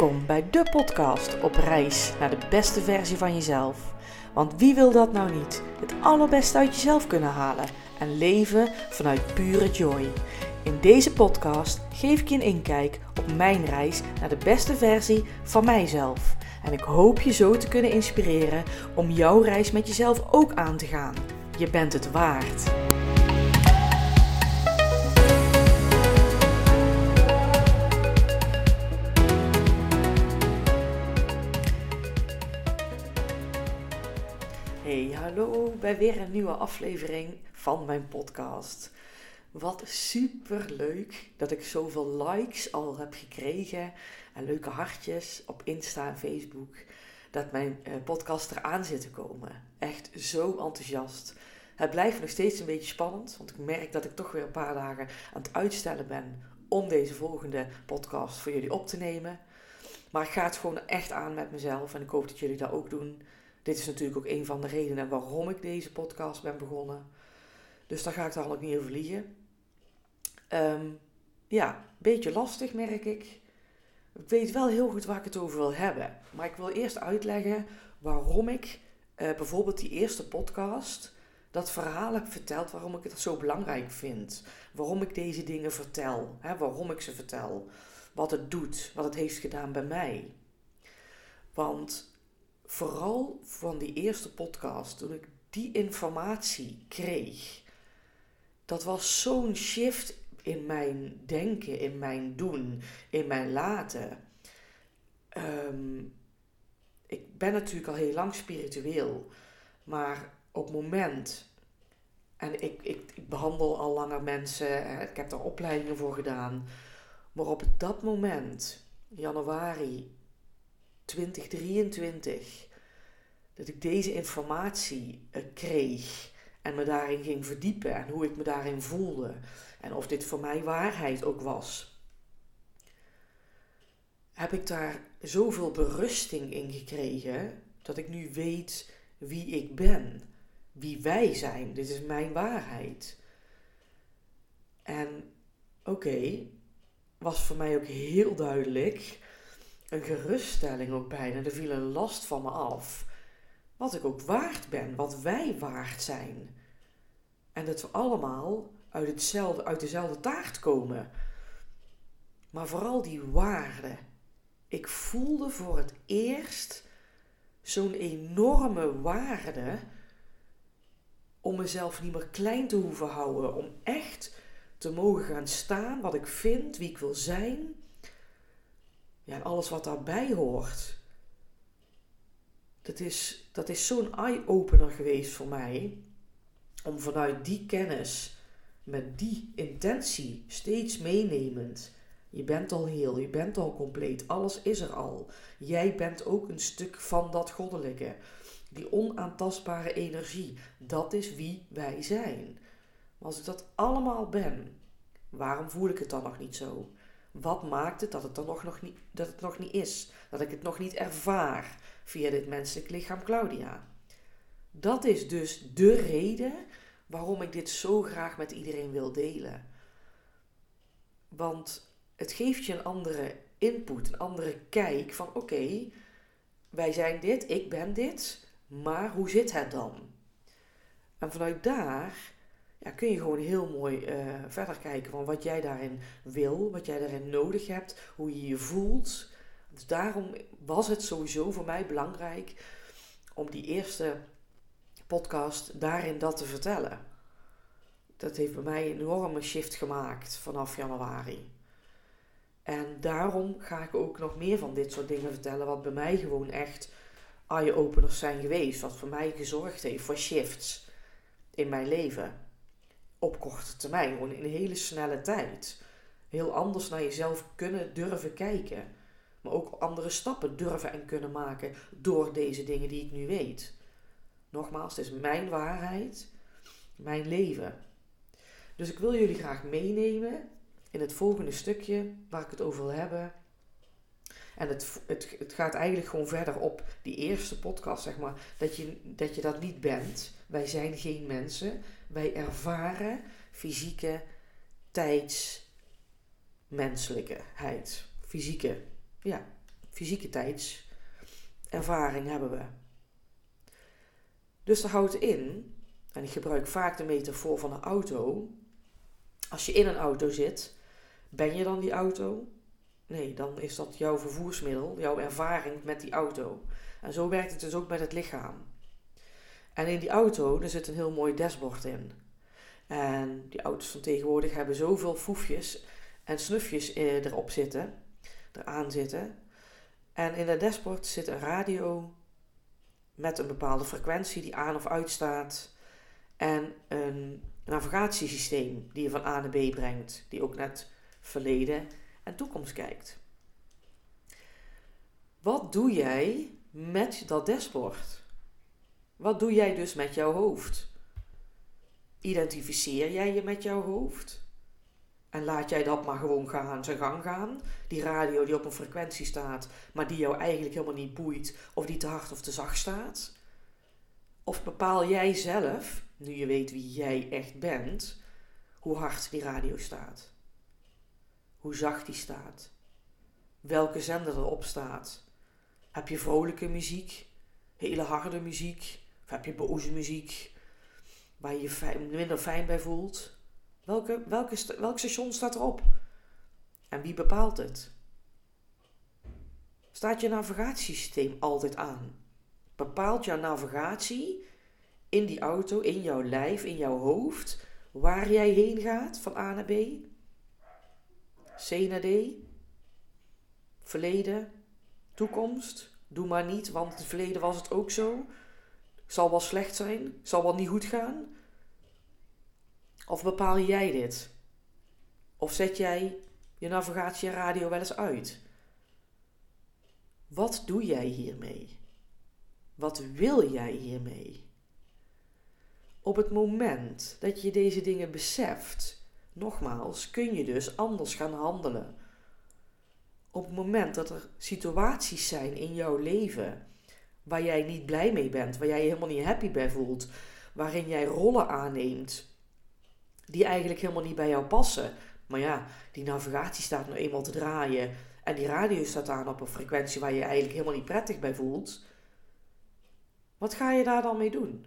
Welkom bij de podcast op reis naar de beste versie van jezelf. Want wie wil dat nou niet? Het allerbeste uit jezelf kunnen halen en leven vanuit pure joy. In deze podcast geef ik je een inkijk op mijn reis naar de beste versie van mijzelf. En ik hoop je zo te kunnen inspireren om jouw reis met jezelf ook aan te gaan. Je bent het waard. Hey, hallo bij weer een nieuwe aflevering van mijn podcast. Wat super leuk dat ik zoveel likes al heb gekregen en leuke hartjes op Insta en Facebook. Dat mijn eh, podcast eraan zit te komen. Echt zo enthousiast. Het blijft nog steeds een beetje spannend, want ik merk dat ik toch weer een paar dagen aan het uitstellen ben om deze volgende podcast voor jullie op te nemen. Maar ik ga het gewoon echt aan met mezelf en ik hoop dat jullie dat ook doen. Dit is natuurlijk ook een van de redenen waarom ik deze podcast ben begonnen. Dus daar ga ik dan ook niet over liegen. Um, ja, beetje lastig merk ik. Ik weet wel heel goed waar ik het over wil hebben. Maar ik wil eerst uitleggen waarom ik uh, bijvoorbeeld die eerste podcast, dat verhaal heb verteld, waarom ik het zo belangrijk vind. Waarom ik deze dingen vertel, hè, waarom ik ze vertel. Wat het doet, wat het heeft gedaan bij mij. Want vooral van die eerste podcast, toen ik die informatie kreeg, dat was zo'n shift in mijn denken, in mijn doen, in mijn laten. Um, ik ben natuurlijk al heel lang spiritueel, maar op het moment, en ik, ik, ik behandel al langer mensen, ik heb daar opleidingen voor gedaan, maar op dat moment, januari 2023, dat ik deze informatie uh, kreeg en me daarin ging verdiepen en hoe ik me daarin voelde en of dit voor mij waarheid ook was, heb ik daar zoveel berusting in gekregen dat ik nu weet wie ik ben, wie wij zijn. Dit is mijn waarheid. En oké, was voor mij ook heel duidelijk een geruststelling ook bijna. Er viel een last van me af. Wat ik ook waard ben, wat wij waard zijn. En dat we allemaal uit, hetzelfde, uit dezelfde taart komen. Maar vooral die waarde. Ik voelde voor het eerst zo'n enorme waarde om mezelf niet meer klein te hoeven houden. Om echt te mogen gaan staan wat ik vind, wie ik wil zijn. Ja, en alles wat daarbij hoort. Dat is, dat is zo'n eye-opener geweest voor mij. Om vanuit die kennis, met die intentie, steeds meenemend. Je bent al heel, je bent al compleet, alles is er al. Jij bent ook een stuk van dat goddelijke. Die onaantastbare energie, dat is wie wij zijn. Maar als ik dat allemaal ben, waarom voel ik het dan nog niet zo? Wat maakt het dat het, dan nog, nog niet, dat het nog niet is? Dat ik het nog niet ervaar via dit menselijk lichaam, Claudia? Dat is dus de reden waarom ik dit zo graag met iedereen wil delen. Want het geeft je een andere input, een andere kijk van oké, wij zijn dit, ik ben dit, maar hoe zit het dan? En vanuit daar ja, kun je gewoon heel mooi uh, verder kijken van wat jij daarin wil, wat jij daarin nodig hebt, hoe je je voelt. Dus daarom was het sowieso voor mij belangrijk om die eerste podcast daarin dat te vertellen. Dat heeft bij mij een enorme shift gemaakt vanaf januari. En daarom ga ik ook nog meer van dit soort dingen vertellen, wat bij mij gewoon echt eye-openers zijn geweest. Wat voor mij gezorgd heeft voor shifts in mijn leven op korte termijn, gewoon in een hele snelle tijd. Heel anders naar jezelf kunnen durven kijken. Maar ook andere stappen durven en kunnen maken door deze dingen die ik nu weet. Nogmaals, het is mijn waarheid, mijn leven. Dus ik wil jullie graag meenemen in het volgende stukje waar ik het over wil hebben. En het, het, het gaat eigenlijk gewoon verder op die eerste podcast, zeg maar. Dat je, dat je dat niet bent. Wij zijn geen mensen. Wij ervaren fysieke, tijds, menselijkheid. Fysieke, ja, fysieke tijdservaring hebben we. Dus dat houdt in, en ik gebruik vaak de metafoor van een auto. Als je in een auto zit, ben je dan die auto? Nee, dan is dat jouw vervoersmiddel, jouw ervaring met die auto. En zo werkt het dus ook met het lichaam. En in die auto, er zit een heel mooi dashboard in. En die auto's van tegenwoordig hebben zoveel foefjes en snufjes eh, erop zitten, eraan zitten. En in dat dashboard zit een radio met een bepaalde frequentie die aan of uitstaat. En een navigatiesysteem die je van A naar B brengt, die ook net verleden en toekomst kijkt. Wat doe jij met dat dashboard? Wat doe jij dus met jouw hoofd? Identificeer jij je met jouw hoofd? En laat jij dat maar gewoon gaan, zijn gang gaan. Die radio die op een frequentie staat, maar die jou eigenlijk helemaal niet boeit, of die te hard of te zacht staat. Of bepaal jij zelf, nu je weet wie jij echt bent, hoe hard die radio staat? Hoe zacht die staat? Welke zender erop staat? Heb je vrolijke muziek? Hele harde muziek? Of heb je boze muziek? Waar je je minder fijn bij voelt? Welke, welk station staat erop? En wie bepaalt het? Staat je navigatiesysteem altijd aan? Bepaalt jouw navigatie in die auto, in jouw lijf, in jouw hoofd, waar jij heen gaat van A naar B? C naar D? Verleden? Toekomst? Doe maar niet, want in het verleden was het ook zo. Zal wel slecht zijn, zal wel niet goed gaan. Of bepaal jij dit? Of zet jij je navigatie radio wel eens uit? Wat doe jij hiermee? Wat wil jij hiermee? Op het moment dat je deze dingen beseft, nogmaals, kun je dus anders gaan handelen. Op het moment dat er situaties zijn in jouw leven waar jij niet blij mee bent, waar jij je helemaal niet happy bij voelt, waarin jij rollen aanneemt die eigenlijk helemaal niet bij jou passen. Maar ja, die navigatie staat nou eenmaal te draaien en die radio staat aan op een frequentie waar je, je eigenlijk helemaal niet prettig bij voelt. Wat ga je daar dan mee doen?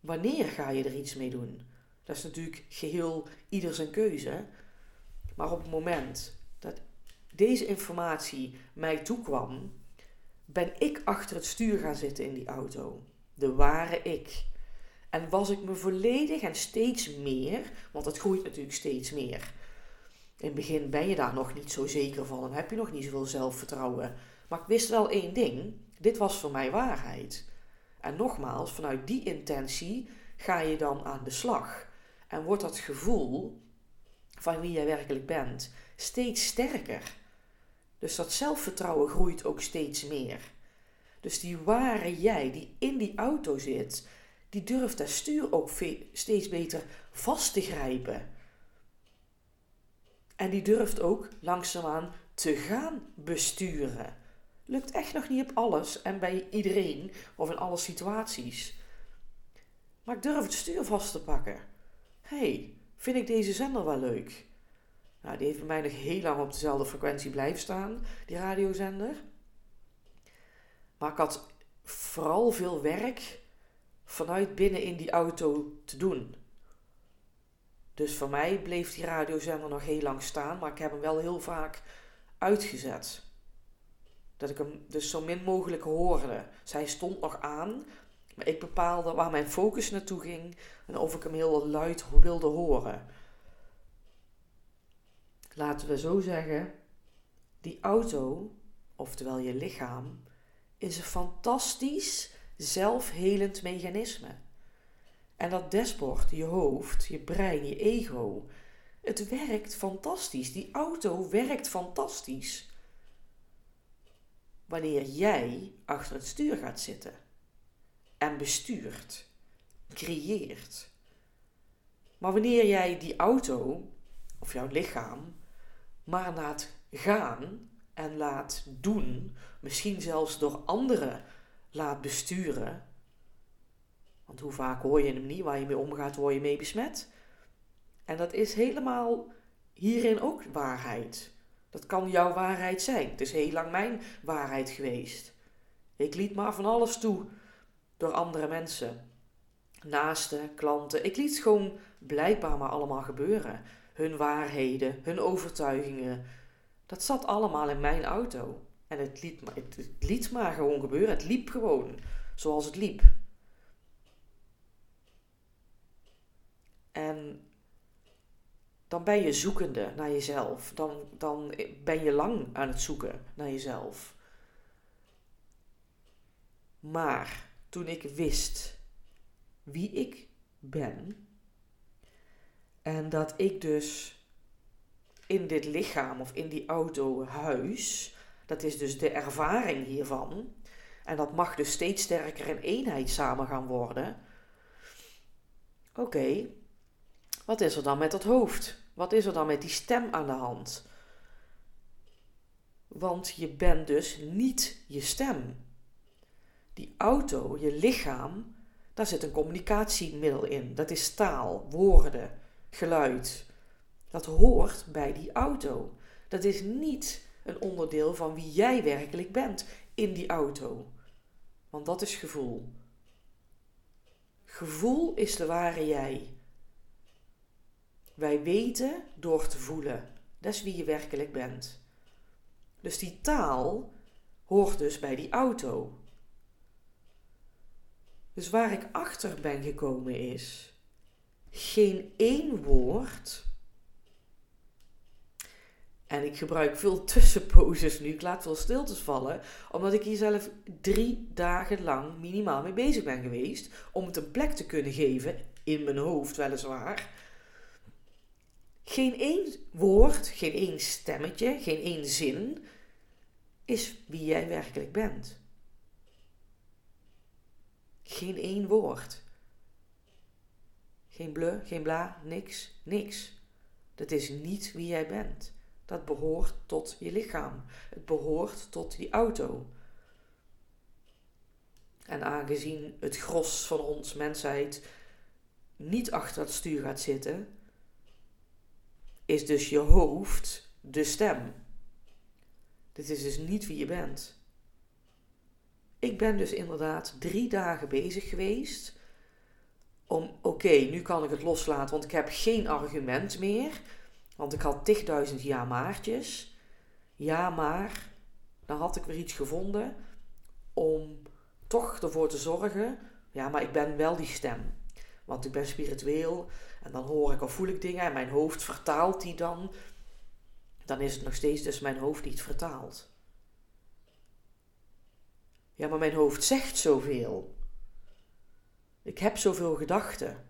Wanneer ga je er iets mee doen? Dat is natuurlijk geheel ieder zijn keuze. Maar op het moment dat deze informatie mij toekwam, ben ik achter het stuur gaan zitten in die auto. De ware ik. En was ik me volledig en steeds meer, want het groeit natuurlijk steeds meer. In het begin ben je daar nog niet zo zeker van en heb je nog niet zoveel zelfvertrouwen. Maar ik wist wel één ding: dit was voor mij waarheid. En nogmaals, vanuit die intentie ga je dan aan de slag. En wordt dat gevoel van wie jij werkelijk bent steeds sterker. Dus dat zelfvertrouwen groeit ook steeds meer. Dus die ware jij die in die auto zit, die durft dat stuur ook steeds beter vast te grijpen. En die durft ook langzaamaan te gaan besturen. Lukt echt nog niet op alles en bij iedereen of in alle situaties. Maar ik durf het stuur vast te pakken. hey, vind ik deze zender wel leuk? Nou, die heeft bij mij nog heel lang op dezelfde frequentie blijven staan, die radiozender. Maar ik had vooral veel werk vanuit binnen in die auto te doen. Dus voor mij bleef die radiozender nog heel lang staan, maar ik heb hem wel heel vaak uitgezet. Dat ik hem dus zo min mogelijk hoorde. Zij stond nog aan, maar ik bepaalde waar mijn focus naartoe ging en of ik hem heel luid wilde horen. Laten we zo zeggen, die auto, oftewel je lichaam, is een fantastisch zelfhelend mechanisme. En dat dashboard, je hoofd, je brein, je ego, het werkt fantastisch. Die auto werkt fantastisch. Wanneer jij achter het stuur gaat zitten en bestuurt, creëert. Maar wanneer jij die auto of jouw lichaam maar laat gaan en laat doen, misschien zelfs door anderen laat besturen. Want hoe vaak hoor je hem niet, waar je mee omgaat, word je mee besmet. En dat is helemaal hierin ook waarheid. Dat kan jouw waarheid zijn. Het is heel lang mijn waarheid geweest. Ik liet maar van alles toe door andere mensen. Naasten, klanten. Ik liet gewoon blijkbaar maar allemaal gebeuren. Hun waarheden, hun overtuigingen. Dat zat allemaal in mijn auto. En het liet, maar, het, het liet maar gewoon gebeuren. Het liep gewoon zoals het liep. En dan ben je zoekende naar jezelf. Dan, dan ben je lang aan het zoeken naar jezelf. Maar toen ik wist wie ik ben en dat ik dus in dit lichaam of in die auto huis, dat is dus de ervaring hiervan, en dat mag dus steeds sterker in eenheid samen gaan worden. Oké, wat is er dan met het hoofd? Wat is er dan met die stem aan de hand? Want je bent dus niet je stem. Die auto, je lichaam, daar zit een communicatiemiddel in. Dat is taal, woorden, geluid. Dat hoort bij die auto. Dat is niet een onderdeel van wie jij werkelijk bent in die auto. Want dat is gevoel. Gevoel is de ware jij. Wij weten door te voelen. Dat is wie je werkelijk bent. Dus die taal hoort dus bij die auto. Dus waar ik achter ben gekomen is geen één woord. En ik gebruik veel tussenposes nu. Ik laat veel stiltes vallen. Omdat ik hier zelf drie dagen lang minimaal mee bezig ben geweest. Om het een plek te kunnen geven. In mijn hoofd weliswaar. Geen één woord, geen één stemmetje, geen één zin is wie jij werkelijk bent. Geen één woord. Geen bleu, geen bla, niks, niks. Dat is niet wie jij bent. Dat behoort tot je lichaam. Het behoort tot die auto. En aangezien het gros van ons mensheid niet achter het stuur gaat zitten, is dus je hoofd de stem. Dit is dus niet wie je bent. Ik ben dus inderdaad drie dagen bezig geweest om, oké, nu kan ik het loslaten, want ik heb geen argument meer. Want ik had tigduizend ja maartjes. Ja maar, dan had ik weer iets gevonden om toch ervoor te zorgen. Ja, maar ik ben wel die stem. Want ik ben spiritueel en dan hoor ik of voel ik dingen en mijn hoofd vertaalt die dan. Dan is het nog steeds dus mijn hoofd niet vertaald. Ja, maar mijn hoofd zegt zoveel. Ik heb zoveel gedachten.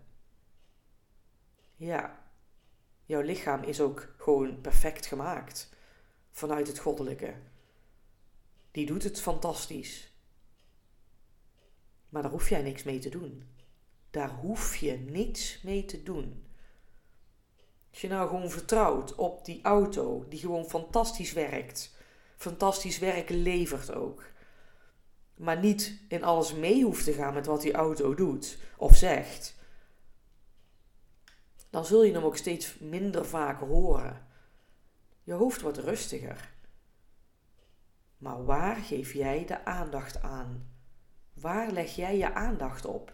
Ja, jouw lichaam is ook gewoon perfect gemaakt vanuit het goddelijke. Die doet het fantastisch. Maar daar hoef jij niks mee te doen. Daar hoef je niets mee te doen. Als je nou gewoon vertrouwt op die auto die gewoon fantastisch werkt, fantastisch werk levert ook, maar niet in alles mee hoeft te gaan met wat die auto doet of zegt, dan zul je hem ook steeds minder vaak horen. Je hoofd wordt rustiger. Maar waar geef jij de aandacht aan? Waar leg jij je aandacht op?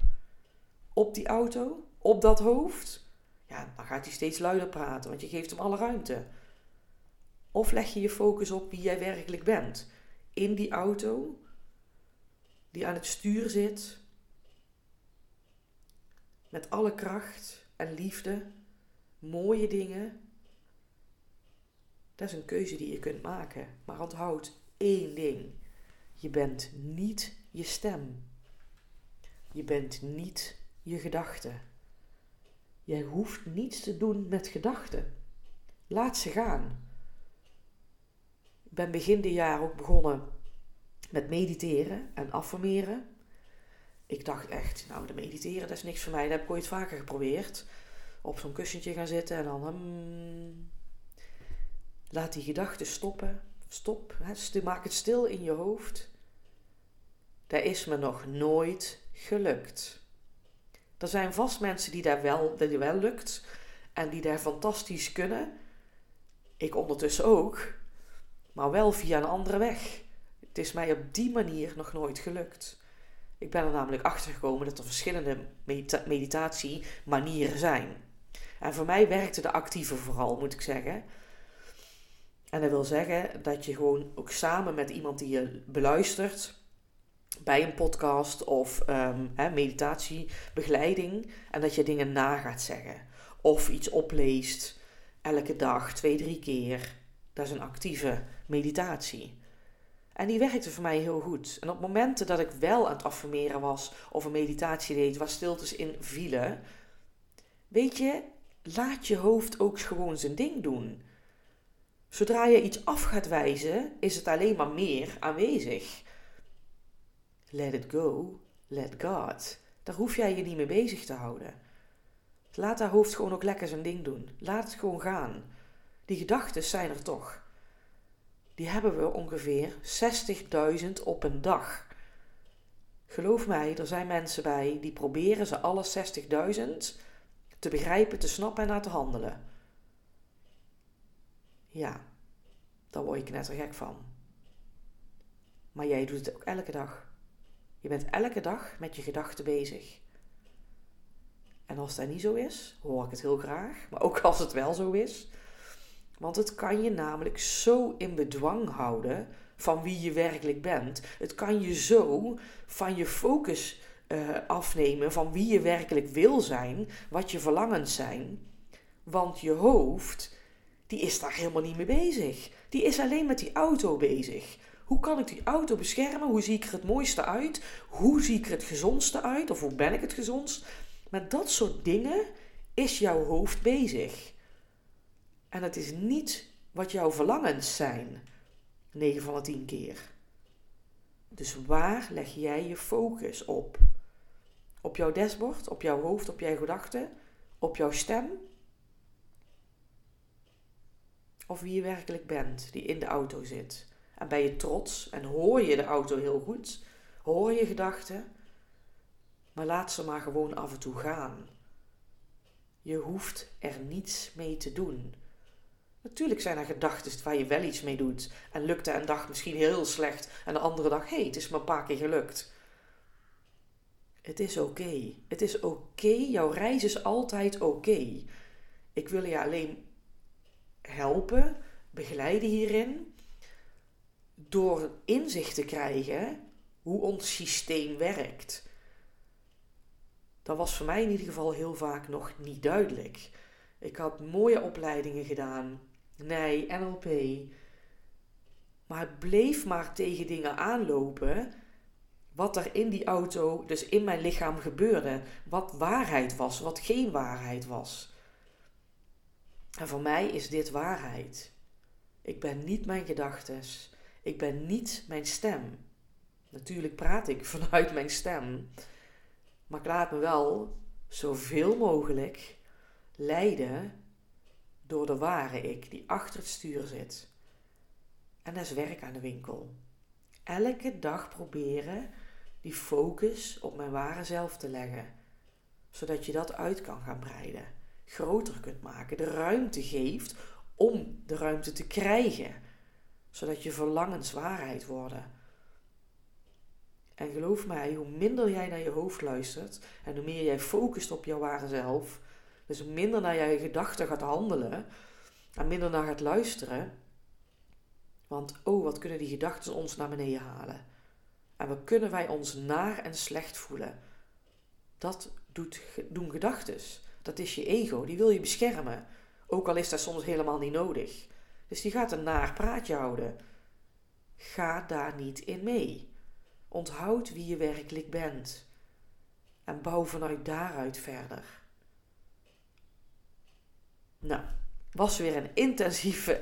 Op die auto? Op dat hoofd? Ja, dan gaat hij steeds luider praten, want je geeft hem alle ruimte. Of leg je je focus op wie jij werkelijk bent? In die auto die aan het stuur zit, met alle kracht en liefde, mooie dingen. Dat is een keuze die je kunt maken. Maar onthoud één ding. Je bent niet je stem. Je bent niet je gedachten. Jij hoeft niets te doen met gedachten. Laat ze gaan. Ik ben begin dit jaar ook begonnen met mediteren en affirmeren. Ik dacht echt, nou, de mediteren, dat is niks voor mij. Dat heb ik ooit vaker geprobeerd. Op zo'n kussentje gaan zitten en dan... Hmm, laat die gedachten stoppen. Stop. Hè, maak het stil in je hoofd. Dat is me nog nooit gelukt. Er zijn vast mensen die daar wel, dat wel lukt. En die daar fantastisch kunnen. Ik ondertussen ook. maar wel via een andere weg. Het is mij op die manier nog nooit gelukt. Ik ben er namelijk achter gekomen dat er verschillende medita meditatiemanieren zijn. En voor mij werkte de actieve vooral, moet ik zeggen. En dat wil zeggen dat je gewoon ook samen met iemand die je beluistert bij een podcast of hè, meditatiebegeleiding en dat je dingen na gaat zeggen. Of iets opleest elke dag, twee, drie keer. Dat is een actieve meditatie. En die werkte voor mij heel goed. En op momenten dat ik wel aan het affirmeren was of een meditatie deed waar stiltes in vielen, weet je, laat je hoofd ook gewoon zijn ding doen. Zodra je iets af gaat wijzen, is het alleen maar meer aanwezig. Let it go, let God. Daar hoef jij je niet mee bezig te houden. Laat dat hoofd gewoon ook lekker zijn ding doen. Laat het gewoon gaan. Die gedachten zijn er toch. Die hebben we ongeveer 60.000 op een dag. Geloof mij, er zijn mensen bij die proberen ze alle 60.000 te begrijpen, te snappen en naar te handelen. Ja, daar word je knettergek van. Maar jij doet het ook elke dag. Je bent elke dag met je gedachten bezig. En als dat niet zo is, hoor ik het heel graag. Maar ook als het wel zo is. Want het kan je namelijk zo in bedwang houden van wie je werkelijk bent. Het kan je zo van je focus uh, afnemen van wie je werkelijk wil zijn, wat je verlangens zijn. Want je hoofd, die is daar helemaal niet mee bezig. Die is alleen met die auto bezig. Hoe kan ik die auto beschermen? Hoe zie ik er het mooiste uit? Hoe zie ik er het gezondste uit? Of hoe ben ik het gezondst? Met dat soort dingen is jouw hoofd bezig. En het is niet wat jouw verlangens zijn, 9 van de 10 keer. Dus waar leg jij je focus op? Op jouw dashboard, op jouw hoofd, op jouw gedachten, op jouw stem? Of wie je werkelijk bent, die in de auto zit. En ben je trots en hoor je de auto heel goed? Hoor je gedachten? Maar laat ze maar gewoon af en toe gaan. Je hoeft er niets mee te doen. Natuurlijk zijn er gedachten waar je wel iets mee doet. En lukte een dag misschien heel slecht. En de andere dag, hé, hey, het is maar een paar keer gelukt. Het is oké. Het is oké. Jouw reis is altijd oké. Ik wil je alleen helpen, begeleiden hierin. Door inzicht te krijgen hoe ons systeem werkt. Dat was voor mij in ieder geval heel vaak nog niet duidelijk. Ik had mooie opleidingen gedaan. Nee, NLP. Maar het bleef maar tegen dingen aanlopen. Wat er in die auto, dus in mijn lichaam gebeurde. Wat waarheid was, wat geen waarheid was. En voor mij is dit waarheid. Ik ben niet mijn gedachten. Ik ben niet mijn stem. Natuurlijk praat ik vanuit mijn stem. Maar ik laat me wel zoveel mogelijk leiden door de ware ik die achter het stuur zit. En dat is werk aan de winkel. Elke dag proberen die focus op mijn ware zelf te leggen, zodat je dat uit kan gaan breiden, groter kunt maken, de ruimte geeft om de ruimte te krijgen, zodat je verlangens waarheid worden. En geloof mij, hoe minder jij naar je hoofd luistert en hoe meer jij focust op jouw ware zelf, dus minder naar jij gedachten gaat handelen en minder naar gaat luisteren. Want oh, wat kunnen die gedachten ons naar beneden halen? En wat kunnen wij ons naar en slecht voelen? Dat doet, doen gedachten. Dat is je ego, die wil je beschermen. Ook al is dat soms helemaal niet nodig. Dus die gaat een naar praatje houden. Ga daar niet in mee. Onthoud wie je werkelijk bent. En bouw vanuit daaruit verder. Nou, was weer een intensieve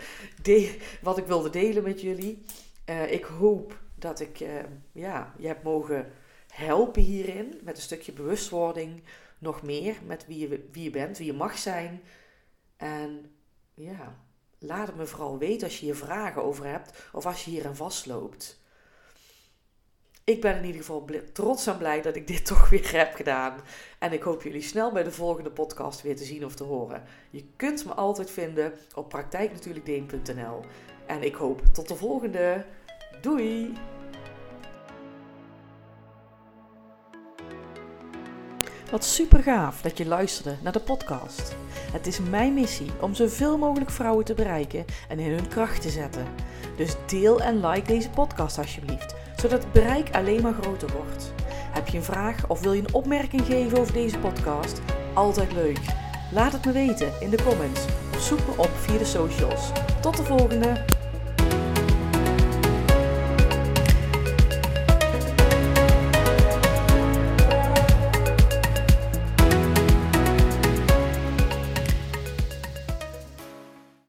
wat ik wilde delen met jullie. Uh, ik hoop dat ik uh, ja, je heb mogen helpen hierin met een stukje bewustwording. Nog meer met wie je, wie je bent, wie je mag zijn. En ja, laat het me vooral weten als je hier vragen over hebt of als je hierin vastloopt ik ben in ieder geval trots en blij dat ik dit toch weer heb gedaan. En ik hoop jullie snel bij de volgende podcast weer te zien of te horen. Je kunt me altijd vinden op praktijknatuurlijkdeen.nl. En ik hoop tot de volgende. Doei! Wat super gaaf dat je luisterde naar de podcast. Het is mijn missie om zoveel mogelijk vrouwen te bereiken en in hun kracht te zetten. Dus deel en like deze podcast alsjeblieft, zodat het bereik alleen maar groter wordt. Heb je een vraag of wil je een opmerking geven over deze podcast? Altijd leuk. Laat het me weten in de comments of zoek me op via de socials. Tot de volgende!